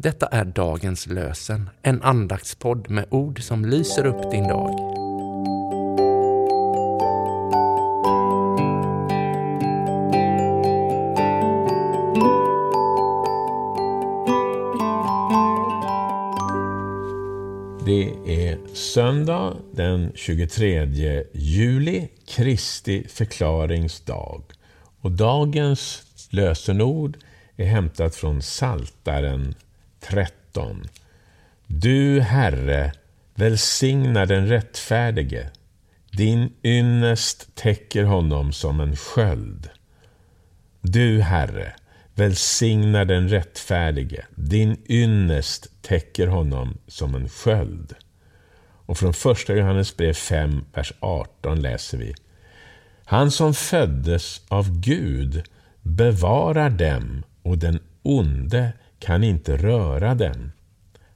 Detta är dagens lösen, en andaktspodd med ord som lyser upp din dag. Det är söndag den 23 juli, Kristi förklaringsdag. Och dagens lösenord är hämtat från Saltaren 13. Du, Herre, välsignar den rättfärdige. Din ynnest täcker honom som en sköld. Du, Herre, välsignar den rättfärdige. Din ynnest täcker honom som en sköld. Och från första Johannes brev 5, vers 18 läser vi. Han som föddes av Gud bevarar dem och den onde kan inte röra dem.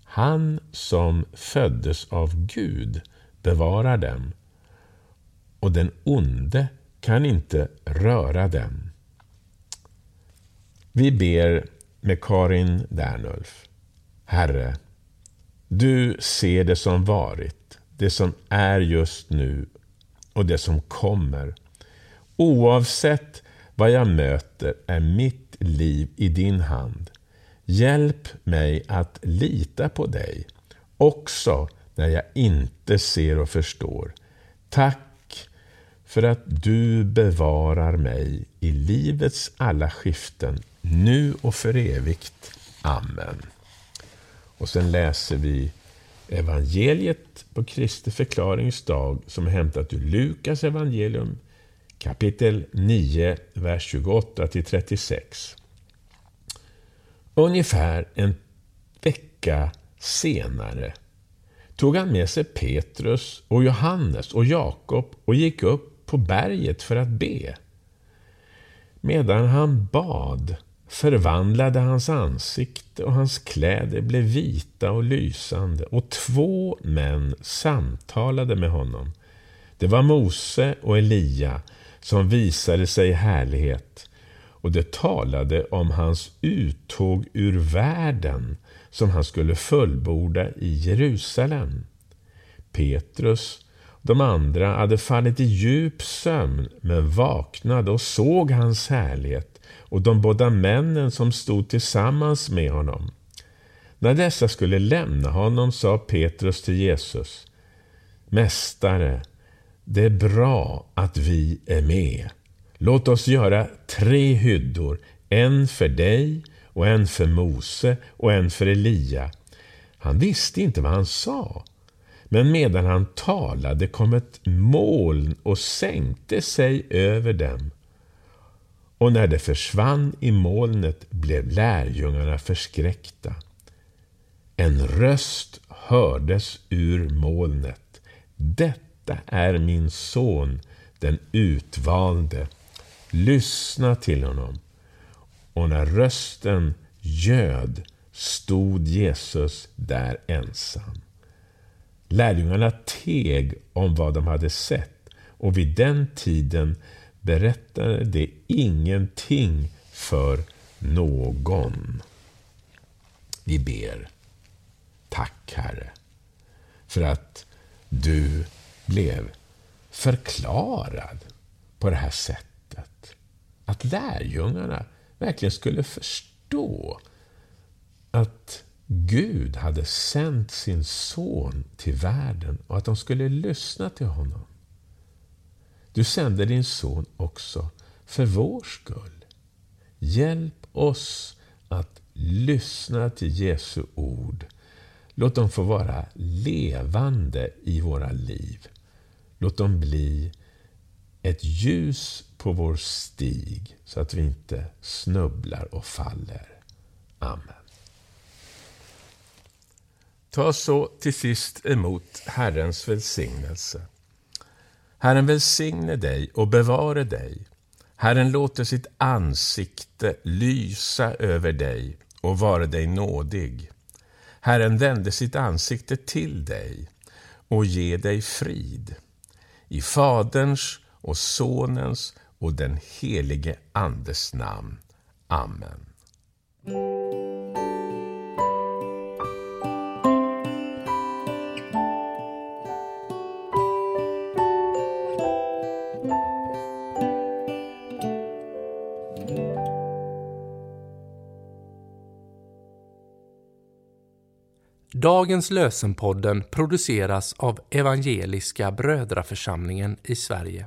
Han som föddes av Gud bevarar dem och den onde kan inte röra dem. Vi ber med Karin Dernulf. Herre, du ser det som varit, det som är just nu och det som kommer. Oavsett vad jag möter är mitt liv i din hand. Hjälp mig att lita på dig, också när jag inte ser och förstår. Tack för att du bevarar mig i livets alla skiften, nu och för evigt. Amen. Och sen läser vi evangeliet på Kristi förklaringsdag som är hämtat ur Lukas evangelium kapitel 9, vers 28 36. Ungefär en vecka senare tog han med sig Petrus och Johannes och Jakob och gick upp på berget för att be. Medan han bad förvandlade hans ansikte och hans kläder blev vita och lysande och två män samtalade med honom. Det var Mose och Elia som visade sig i härlighet och det talade om hans uttåg ur världen som han skulle fullborda i Jerusalem. Petrus och de andra hade fallit i djup sömn men vaknade och såg hans härlighet och de båda männen som stod tillsammans med honom. När dessa skulle lämna honom sa Petrus till Jesus Mästare, det är bra att vi är med. Låt oss göra tre hyddor, en för dig och en för Mose och en för Elia. Han visste inte vad han sa. Men medan han talade kom ett moln och sänkte sig över dem. Och när det försvann i molnet blev lärjungarna förskräckta. En röst hördes ur molnet. Detta är min son, den utvalde. Lyssna till honom. Och när rösten göd stod Jesus där ensam. Lärjungarna teg om vad de hade sett och vid den tiden berättade de ingenting för någon. Vi ber. Tack, Herre, för att du blev förklarad på det här sättet. Att lärjungarna verkligen skulle förstå att Gud hade sänt sin son till världen och att de skulle lyssna till honom. Du sände din son också för vår skull. Hjälp oss att lyssna till Jesu ord. Låt dem få vara levande i våra liv. Låt dem bli ett ljus på vår stig så att vi inte snubblar och faller. Amen. Ta så till sist emot Herrens välsignelse. Herren välsigne dig och bevare dig. Herren låter sitt ansikte lysa över dig och vare dig nådig. Herren vände sitt ansikte till dig och ge dig frid. I Faderns och Sonens och den helige Andes namn. Amen. Dagens lösenpodden produceras av Evangeliska Brödraförsamlingen i Sverige